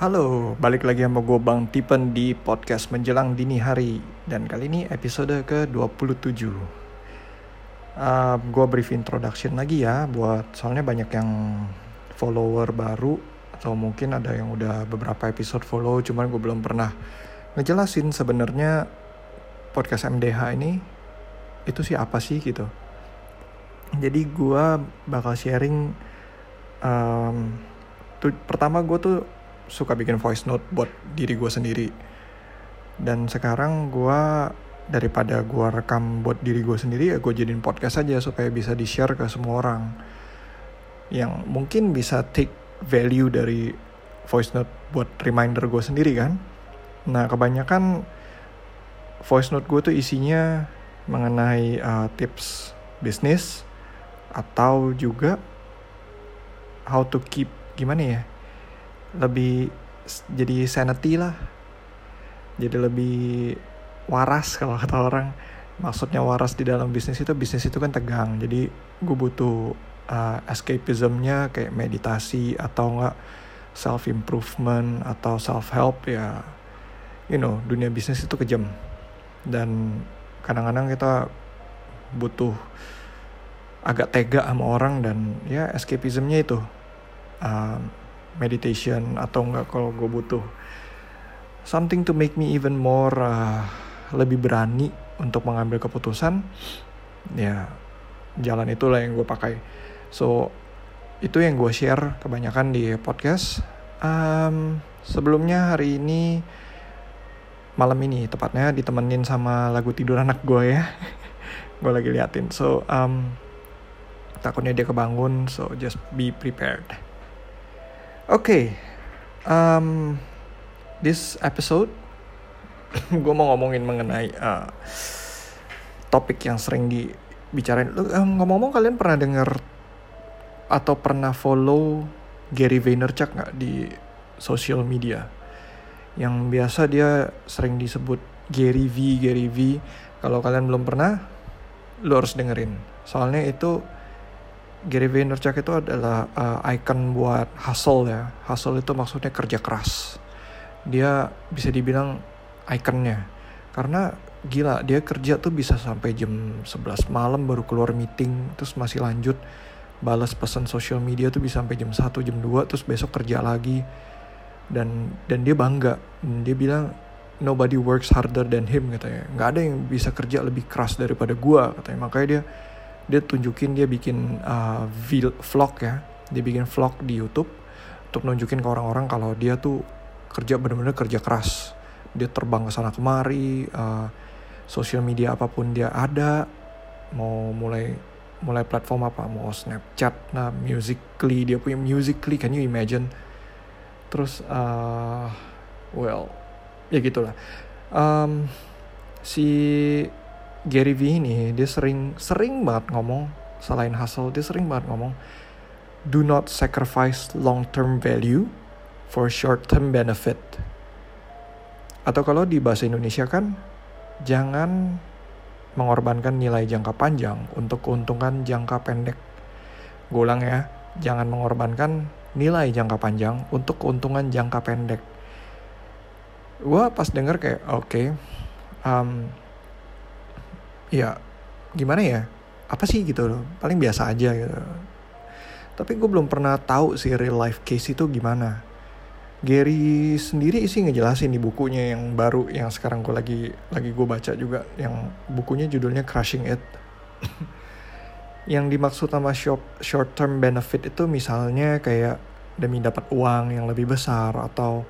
Halo, balik lagi sama gue Bang Tipen di podcast menjelang dini hari. Dan kali ini episode ke-27 uh, Gue brief introduction lagi ya buat Soalnya banyak yang follower baru Atau mungkin ada yang udah beberapa episode follow Cuman gue belum pernah ngejelasin sebenarnya podcast MDH ini Itu sih apa sih gitu. Jadi gue bakal sharing um, Pertama gue tuh suka bikin voice note buat diri gue sendiri. Dan sekarang gue daripada gue rekam buat diri gue sendiri ya gue jadiin podcast aja supaya bisa di share ke semua orang. Yang mungkin bisa take value dari voice note buat reminder gue sendiri kan? Nah kebanyakan voice note gue tuh isinya mengenai uh, tips bisnis atau juga how to keep gimana ya lebih jadi sanity lah. Jadi lebih waras kalau kata orang. Maksudnya waras di dalam bisnis itu bisnis itu kan tegang. Jadi gue butuh uh, escapismnya kayak meditasi atau enggak self improvement atau self help ya you know dunia bisnis itu kejam dan kadang-kadang kita butuh agak tega sama orang dan ya escapismnya itu. Uh, meditation atau enggak kalau gue butuh something to make me even more uh, lebih berani untuk mengambil keputusan ya jalan itulah yang gue pakai. So itu yang gue share kebanyakan di podcast. Um, sebelumnya hari ini malam ini tepatnya ditemenin sama lagu tidur anak gue ya. Gue lagi liatin. So um, takutnya dia kebangun so just be prepared Oke, okay, um, this episode gue mau ngomongin mengenai uh, topik yang sering dibicarain. Um, ngomong-ngomong kalian pernah dengar atau pernah follow Gary Vaynerchuk nggak di social media? Yang biasa dia sering disebut Gary V, Gary V. Kalau kalian belum pernah, lo harus dengerin. Soalnya itu Gary Vaynerchuk itu adalah uh, icon buat hustle ya. Hustle itu maksudnya kerja keras. Dia bisa dibilang ikonnya. Karena gila, dia kerja tuh bisa sampai jam 11 malam baru keluar meeting, terus masih lanjut balas pesan sosial media tuh bisa sampai jam 1, jam 2, terus besok kerja lagi. Dan dan dia bangga. Dia bilang nobody works harder than him katanya. Nggak ada yang bisa kerja lebih keras daripada gua katanya. Makanya dia dia tunjukin dia bikin uh, vlog ya. Dia bikin vlog di YouTube untuk nunjukin ke orang-orang kalau dia tuh kerja bener-bener kerja keras. Dia terbang ke sana kemari uh, sosial media apa pun dia ada mau mulai mulai platform apa mau Snapchat nah Musically dia punya Musically can you imagine? Terus uh, well ya gitulah. Um, si Gary V ini dia sering sering banget ngomong selain hustle dia sering banget ngomong do not sacrifice long term value for short term benefit. Atau kalau di bahasa Indonesia kan jangan mengorbankan nilai jangka panjang untuk keuntungan jangka pendek. Gue ulang ya jangan mengorbankan nilai jangka panjang untuk keuntungan jangka pendek. Gue pas denger kayak oke okay, um, ya gimana ya? Apa sih gitu? Loh paling biasa aja gitu. Tapi gue belum pernah tahu sih real life case itu gimana. Gary sendiri sih ngejelasin di bukunya yang baru yang sekarang gue lagi lagi gue baca juga yang bukunya judulnya Crushing It. Yang dimaksud sama short short term benefit itu misalnya kayak demi dapat uang yang lebih besar atau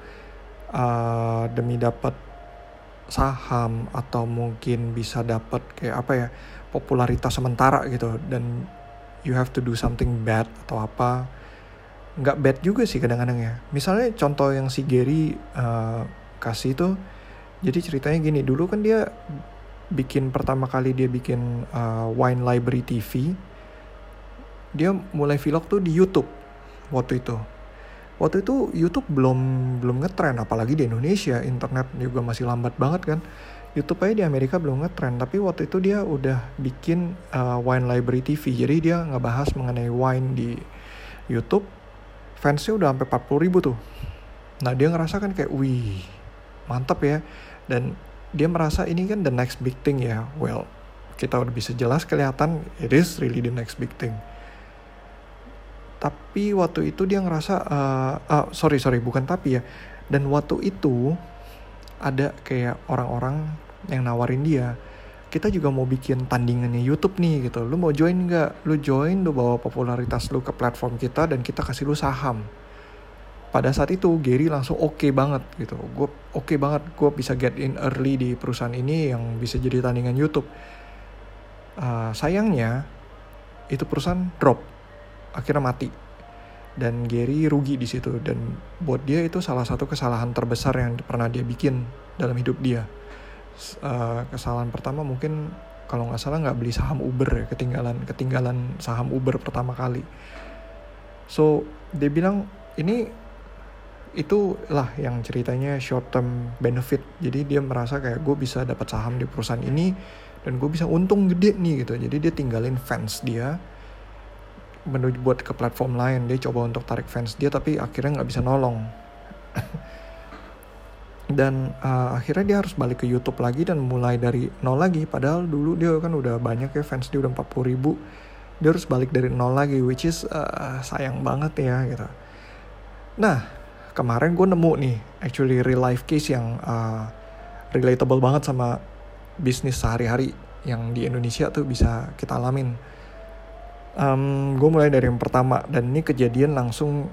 uh, demi dapat saham atau mungkin bisa dapat kayak apa ya popularitas sementara gitu. Dan you have to do something bad atau apa. Nggak bad juga sih kadang-kadang ya. Misalnya contoh yang si Gary uh, kasih itu jadi ceritanya gini dulu kan dia bikin pertama kali dia bikin uh, wine library TV dia mulai vlog tuh di YouTube waktu itu waktu itu YouTube belum belum ngetren apalagi di Indonesia. Internet juga masih lambat banget kan? YouTube aja di Amerika belum ngetren tapi waktu itu dia udah bikin uh, Wine Library TV jadi dia ngebahas mengenai wine di YouTube. Fansnya udah sampai 40 ribu tuh. Nah dia ngerasa kan kayak wih mantap ya. Dan dia merasa ini kan the next big thing ya. Well kita udah bisa jelas kelihatan it is really the next big thing tapi waktu itu dia ngerasa uh, uh, sorry sorry bukan tapi ya. Dan waktu itu ada kayak orang-orang yang nawarin dia kita juga mau bikin tandingannya YouTube nih gitu. Lu mau join nggak? Lu join lu bawa popularitas lu ke platform kita dan kita kasih lu saham. Pada saat itu Gary langsung oke okay banget gitu. Gue oke okay banget gue bisa get in early di perusahaan ini yang bisa jadi tandingan YouTube. Uh, sayangnya itu perusahaan drop akhirnya mati. Dan Gary rugi di situ dan buat dia itu salah satu kesalahan terbesar yang pernah dia bikin dalam hidup dia. Uh, kesalahan pertama mungkin kalau nggak salah nggak beli saham Uber ya ketinggalan ketinggalan saham Uber pertama kali. So dia bilang ini itulah yang ceritanya short term benefit. Jadi dia merasa kayak gue bisa dapat saham di perusahaan ini dan gue bisa untung gede nih gitu. Jadi dia tinggalin fans dia menuju buat ke platform lain. Dia coba untuk tarik fans dia tapi akhirnya nggak bisa nolong. Dan uh, akhirnya dia harus balik ke YouTube lagi dan mulai dari nol lagi. Padahal dulu dia kan udah banyak ya fans dia udah 40 ribu. Dia harus balik dari nol lagi which is uh, sayang banget ya gitu. Nah kemarin gue nemu nih actually real life case yang uh, relatable banget sama bisnis sehari-hari yang di Indonesia tuh bisa kita alamin. Um, gue mulai dari yang pertama dan ini kejadian langsung,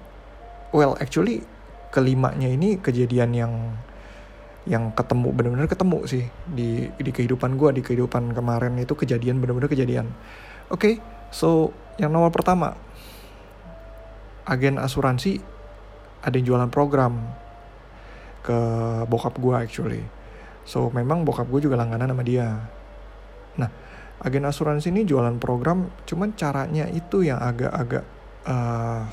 well actually kelimanya ini kejadian yang yang ketemu bener-bener ketemu sih di di kehidupan gue di kehidupan kemarin itu kejadian bener-bener kejadian. Oke, okay, so yang nomor pertama agen asuransi ada yang jualan program ke bokap gue actually So memang bokap gue juga langganan sama dia. Agen asuransi ini jualan program, cuman caranya itu yang agak-agak uh,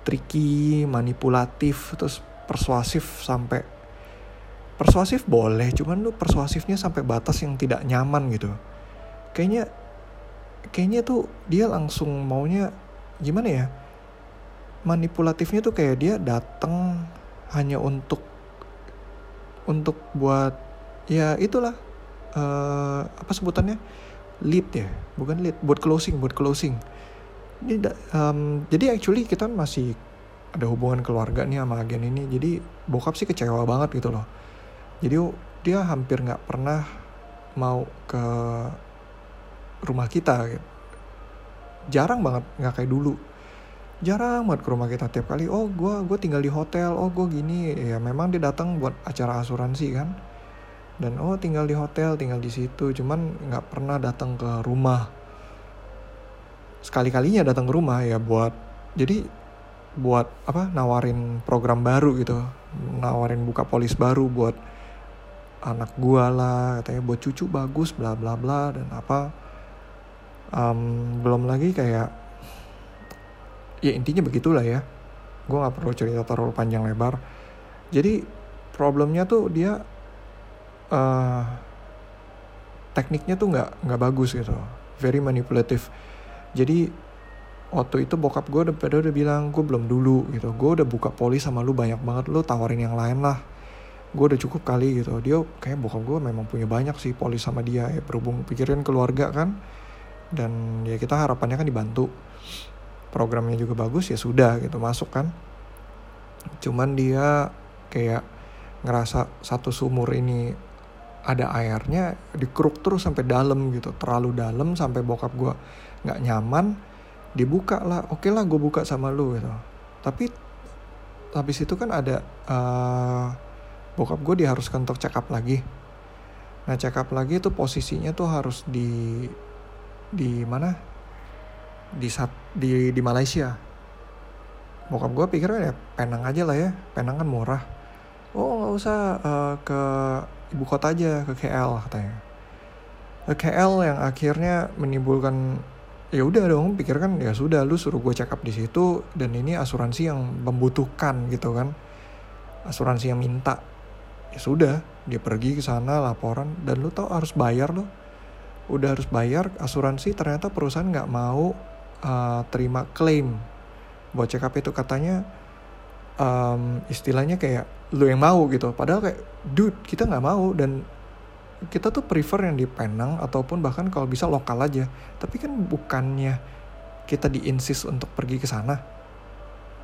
tricky, manipulatif, terus persuasif sampai persuasif boleh, cuman lu persuasifnya sampai batas yang tidak nyaman gitu. Kayaknya kayaknya tuh dia langsung maunya gimana ya? Manipulatifnya tuh kayak dia datang hanya untuk untuk buat ya itulah uh, apa sebutannya? Lead ya bukan lead buat closing buat closing. Ini um, jadi actually kita masih ada hubungan keluarga nih sama agen ini jadi bokap sih kecewa banget gitu loh. Jadi dia hampir nggak pernah mau ke rumah kita. Jarang banget nggak kayak dulu. Jarang banget ke rumah kita tiap kali oh gue gue tinggal di hotel oh gue gini. Ya memang dia datang buat acara asuransi kan dan oh tinggal di hotel tinggal di situ. Cuman nggak pernah datang ke rumah. Sekali kalinya datang ke rumah ya buat jadi buat apa nawarin program baru gitu. Nawarin buka polis baru buat anak gua lah katanya buat cucu bagus bla bla bla dan apa. Um, belum lagi kayak ya intinya begitulah ya. Gue nggak perlu cerita terlalu panjang lebar. Jadi problemnya tuh dia uh, tekniknya tuh nggak nggak bagus gitu. Very manipulative. Jadi waktu itu bokap gue udah pada udah bilang gue belum dulu gitu. Gue udah buka polis sama lu banyak banget lu tawarin yang lain lah. Gue udah cukup kali gitu. Dia kayak bokap gue memang punya banyak sih polis sama dia ya. Berhubung pikirin keluarga kan. Dan ya kita harapannya kan dibantu. Programnya juga bagus ya sudah gitu masuk kan. Cuman dia kayak ngerasa satu sumur ini ada airnya dikeruk terus sampai dalam gitu. Terlalu dalam sampai bokap gue nggak nyaman dibuka lah. Oke lah gue buka sama lu gitu. Tapi habis itu kan ada uh, bokap gue diharuskan untuk check up lagi. Nah check up lagi itu posisinya tuh harus di di mana? Di saat di di Malaysia. Bokap gue pikir ya Penang aja lah ya. Penang kan murah. Oh nggak usah uh, ke ibu kota aja ke KL katanya. Ke KL yang akhirnya menimbulkan ya udah dong pikir kan ya sudah lu suruh gue check di situ dan ini asuransi yang membutuhkan gitu kan. Asuransi yang minta. Ya sudah dia pergi ke sana laporan dan lu tau harus bayar lo udah harus bayar asuransi ternyata perusahaan nggak mau uh, terima klaim buat check itu. Katanya um, istilahnya kayak lu yang mau gitu. Padahal kayak dude kita nggak mau. Dan kita tuh prefer yang di Penang ataupun bahkan kalau bisa lokal aja. Tapi kan bukannya kita diinsis untuk pergi ke sana.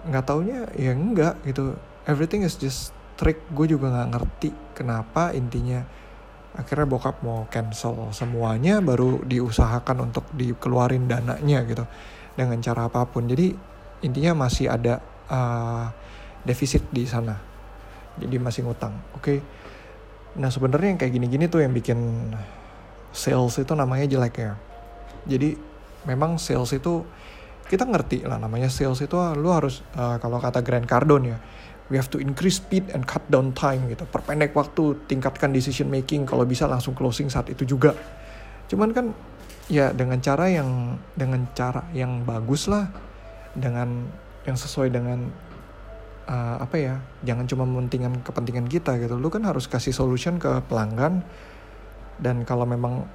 Nggak taunya ya enggak gitu. Everything is just trick. Gue juga nggak ngerti kenapa intinya akhirnya bokap mau cancel semuanya baru diusahakan untuk dikeluarin dananya gitu. Dengan cara apa pun. Jadi intinya masih ada uh, defisit di sana. Jadi masih ngutang oke? Okay? nah sebenarnya yang kayak gini-gini tuh yang bikin sales itu namanya jelek ya. Jadi memang sales itu kita ngerti lah namanya sales itu lu harus uh, kalau kata Grant Cardone ya we have to increase speed and cut down time gitu. Perpendek waktu tingkatkan decision making kalau bisa langsung closing saat itu juga. Cuman kan ya dengan cara yang dengan cara yang bagus lah dengan yang sesuai dengan uh, apa ya jangan cuma mementingkan kepentingan kita gitu. Lu kan harus kasih solution ke pelanggan. Dan kalau memang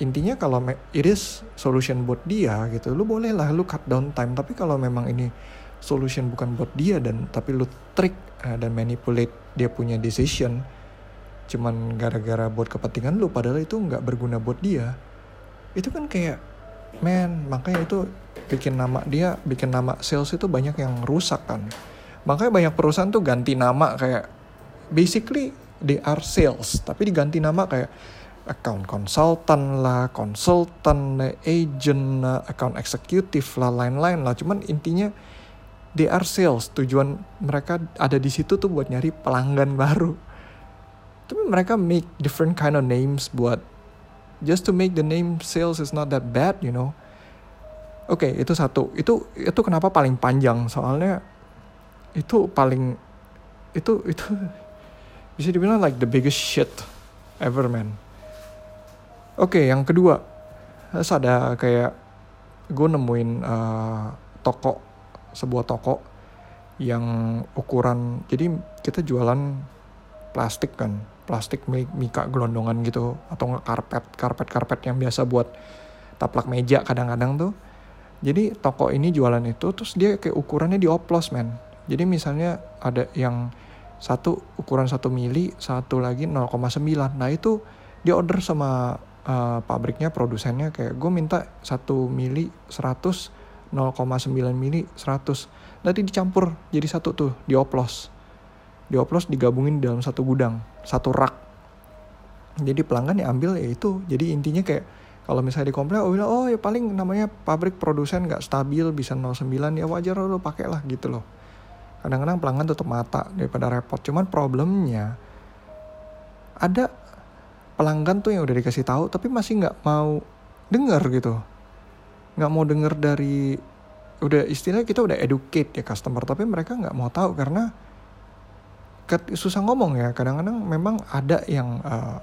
intinya kalau it is solution buat dia gitu lu boleh lah lu cut down time. Tapi kalau memang ini solution bukan buat dia dan tapi lu trick uh, dan manipulate dia punya decision cuman gara-gara buat kepentingan lu padahal itu nggak berguna buat dia itu kan kayak man makanya itu bikin nama dia bikin nama sales itu banyak yang rusak kan makanya banyak perusahaan tuh ganti nama kayak basically they are sales tapi diganti nama kayak account consultant lah, consultant lah, agent lah, account executive lah, lain-lain lah. Cuman intinya they are sales. Tujuan mereka ada di situ tuh buat nyari pelanggan baru. Tapi mereka make different kind of names buat just to make the name sales is not that bad you know. Oke okay, itu satu. Itu itu kenapa paling panjang? Soalnya itu paling itu itu bisa dibilang like the biggest shit ever man. Oke okay, yang kedua. Terus ada kayak gue nemuin uh, toko sebuah toko yang ukuran jadi kita jualan plastik kan plastik mika gelondongan gitu atau karpet karpet karpet yang biasa buat taplak meja kadang-kadang tuh. Jadi toko ini jualan itu terus dia kayak ukurannya dioplos men jadi misalnya ada yang satu ukuran satu mili satu lagi 0,9 nah itu dia order sama uh, pabriknya produsennya kayak gue minta satu mili 100 0,9 mili 100 nanti dicampur jadi satu tuh dioplos. Dioplos digabungin dalam satu gudang satu rak. Jadi pelanggan yang ambil ya itu. Jadi intinya kayak kalau misalnya di komplain oh oh ya paling namanya pabrik produsen nggak stabil bisa 09 ya wajar lo pakai lah gitu loh kadang-kadang pelanggan tutup mata daripada repot. Cuman problemnya ada pelanggan tuh yang udah dikasih tahu tapi masih nggak mau dengar gitu. Nggak mau denger dari udah istilahnya kita udah educate ya customer tapi mereka nggak mau tahu karena susah ngomong ya. Kadang-kadang memang ada yang uh,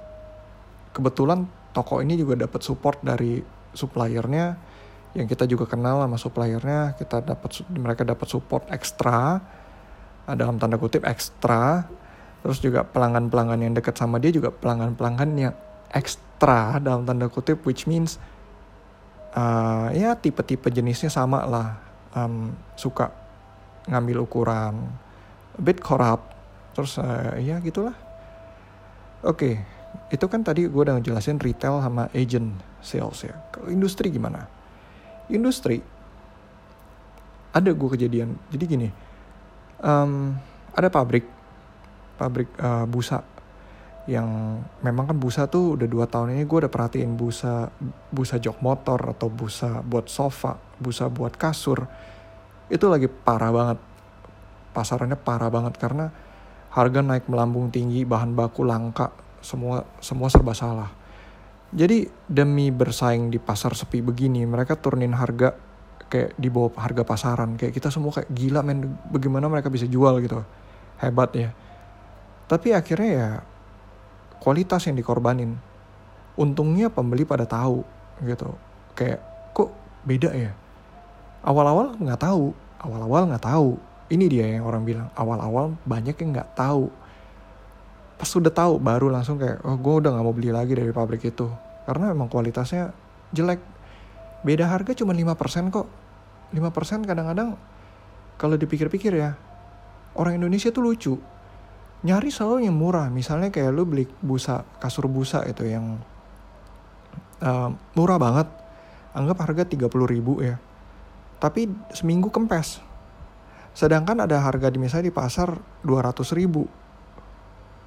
kebetulan toko ini juga dapat support dari suppliernya yang kita juga kenal sama suppliernya kita dapat mereka dapat support ekstra dalam tanda kutip ekstra. Terus juga pelanggan-pelanggan yang dekat sama dia juga pelanggan-pelanggan yang ekstra dalam tanda kutip which means uh, ya tipe-tipe jenisnya sama lah. Um, suka ngambil ukuran a bit corrupt. Terus uh, ya gitulah. Oke okay. itu kan tadi gue udah ngejelasin retail sama agent sales ya. Kalau industri gimana? Industri ada gue kejadian. Jadi gini um, ada pabrik pabrik uh, busa yang memang kan busa tuh udah dua tahun ini gue udah perhatiin busa busa jok motor atau busa buat sofa busa buat kasur itu lagi parah banget. Pasarannya parah banget karena harga naik melambung tinggi bahan baku langka semua semua serba salah. Jadi demi bersaing di pasar sepi begini mereka turunin harga kayak di bawah harga pasaran. Kayak kita semua kayak gila men bagaimana mereka bisa jual gitu. Hebat ya tapi akhirnya ya kualitas yang dikorbanin. Untungnya pembeli pada tahu gitu. Kayak kok beda ya? Awal-awal nggak tahu. Awal-awal nggak tahu. Ini dia yang orang bilang. Awal-awal banyak yang nggak tahu. Pas sudah tahu baru langsung kayak oh gue udah nggak mau beli lagi dari pabrik itu. Karena emang kualitasnya jelek. Beda harga cuma 5% kok 5% kadang-kadang kalau dipikir-pikir ya orang Indonesia tuh lucu. Nyari selalu yang murah misalnya kayak lu beli busa kasur busa itu yang uh, murah banget. Anggap harga 30 ribu ya. Tapi seminggu kempes. Sedangkan ada harga di misalnya di pasar 200 ribu.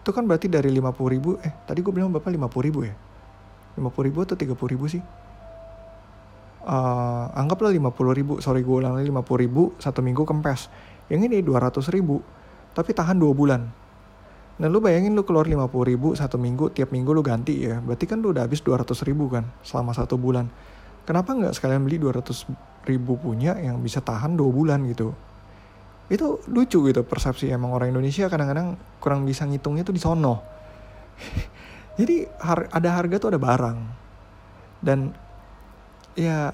Itu kan berarti dari 50 ribu eh tadi gue bilang bapak 50 ribu ya? 50 ribu atau 30 ribu sih uh, anggaplah 50 ribu sorry gue lagi 50 ribu satu minggu kempes. Yang ini 200 ribu tapi tahan dua bulan. Nah lu bayangin lu keluar 50 ribu satu minggu tiap minggu lu ganti ya berarti kan lu udah habis 200 ribu kan selama satu bulan. Kenapa nggak sekalian beli 200 ribu punya yang bisa tahan dua bulan gitu? Itu lucu gitu persepsi emang orang Indonesia kadang-kadang kurang bisa ngitungnya tuh di sono. Jadi har ada harga tuh ada barang. Dan ya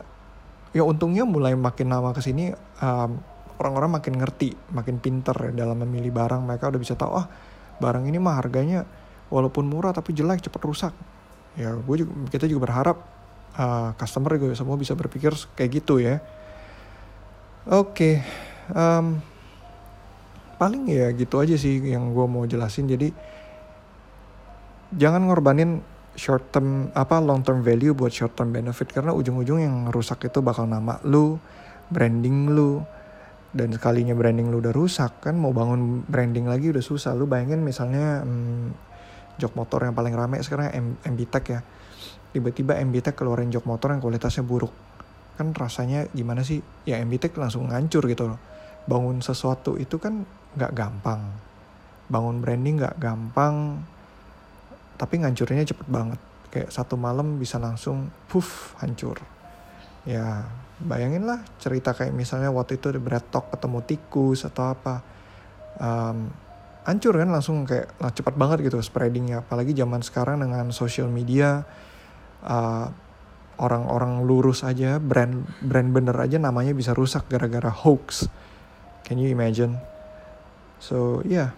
ya untungnya mulai makin lama ke sini um, orang-orang makin ngerti makin pinter ya dalam memilih barang. Mereka udah bisa tahu ah barang ini mah harganya walaupun murah tapi jelek cepat rusak. Ya gue juga kita juga berharap uh, customer juga semua bisa berpikir kayak gitu ya. Oke okay. um, paling ya gitu aja sih yang gue mau jelasin. Jadi jangan ngorbanin short term apa long term value buat short term benefit karena ujung-ujung yang rusak itu bakal nama lu, branding lu. Dan sekalinya branding lu udah rusak kan mau bangun branding lagi udah susah. Lu bayangin misalnya hmm, jok motor yang paling rame sekarang M MB Tech ya. Tiba-tiba MB Tech keluarin jok motor yang kualitasnya buruk. Kan rasanya gimana sih? Ya MB Tech langsung ngancur gitu loh. Bangun sesuatu itu kan nggak gampang. Bangun branding nggak gampang tapi ngancurnya cepet banget. Kayak satu malam bisa langsung puff hancur. Ya bayangin lah cerita kayak misalnya waktu itu di Talk ketemu tikus atau apa. Um, hancur kan langsung kayak lah, cepat banget gitu spreadingnya. Apalagi zaman sekarang dengan social media uh, orang-orang lurus aja brand brand bener aja namanya bisa rusak gara-gara hoax. Can you imagine? So yeah.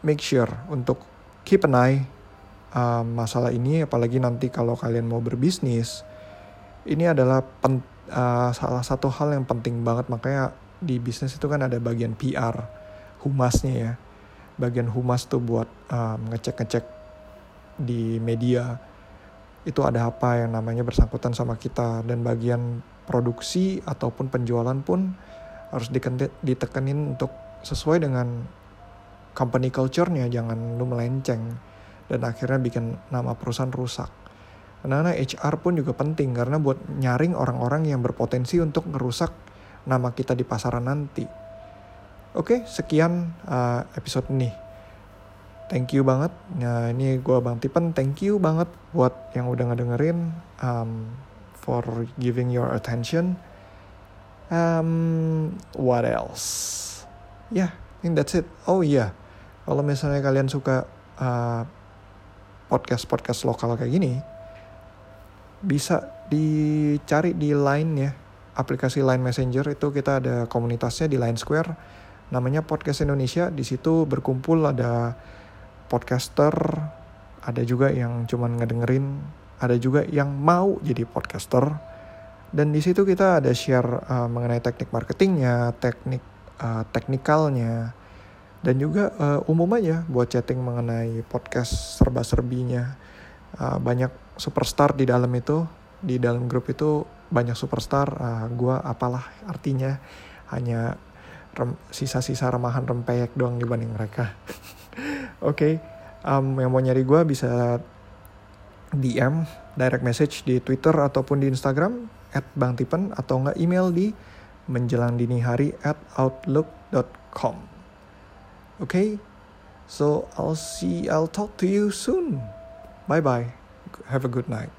Make sure untuk keep an eye uh, masalah ini apalagi nanti kalau kalian mau berbisnis ini adalah pen, uh, salah satu hal yang penting banget. Makanya di bisnis itu kan ada bagian PR humasnya ya. Bagian humas tuh buat um, ngecek-ngecek di media. Itu ada apa yang namanya bersangkutan sama kita. Dan bagian produksi ataupun penjualan pun harus ditekenin untuk sesuai dengan company culture-nya. Jangan lu melenceng dan akhirnya bikin nama perusahaan rusak. Karena HR pun juga penting karena buat nyaring orang-orang yang berpotensi untuk merusak nama kita di pasaran nanti. Oke, sekian uh, episode ini. Thank you banget. Nah, ini gue Bang Tipen. Thank you banget buat yang udah ngedengerin. Um, for giving your attention. Um, what else? Ya, yeah, I think that's it. Oh iya, yeah. kalau misalnya kalian suka uh, podcast-podcast lokal kayak gini bisa dicari di Line ya aplikasi Line Messenger itu kita ada komunitasnya di Line Square. Namanya Podcast Indonesia. Di situ berkumpul ada podcaster ada juga yang cuman ngedengerin ada juga yang mau jadi podcaster. Dan di situ kita ada share uh, mengenai teknik marketingnya teknik uh, teknikalnya dan juga uh, umum aja buat chatting mengenai podcast serba-serbinya. Uh, banyak superstar di dalam itu di dalam grup itu banyak superstar. Uh, gua apalah artinya hanya sisa-sisa remahan rempeyek doang dibanding mereka. Oke okay. um, yang mau nyari gua bisa DM direct message di Twitter ataupun di Instagram at Bang Tipen atau enggak email di menjelang dini hari at outlook.com Okay? So I'll see, I'll talk to you soon. Bye bye. Have a good night.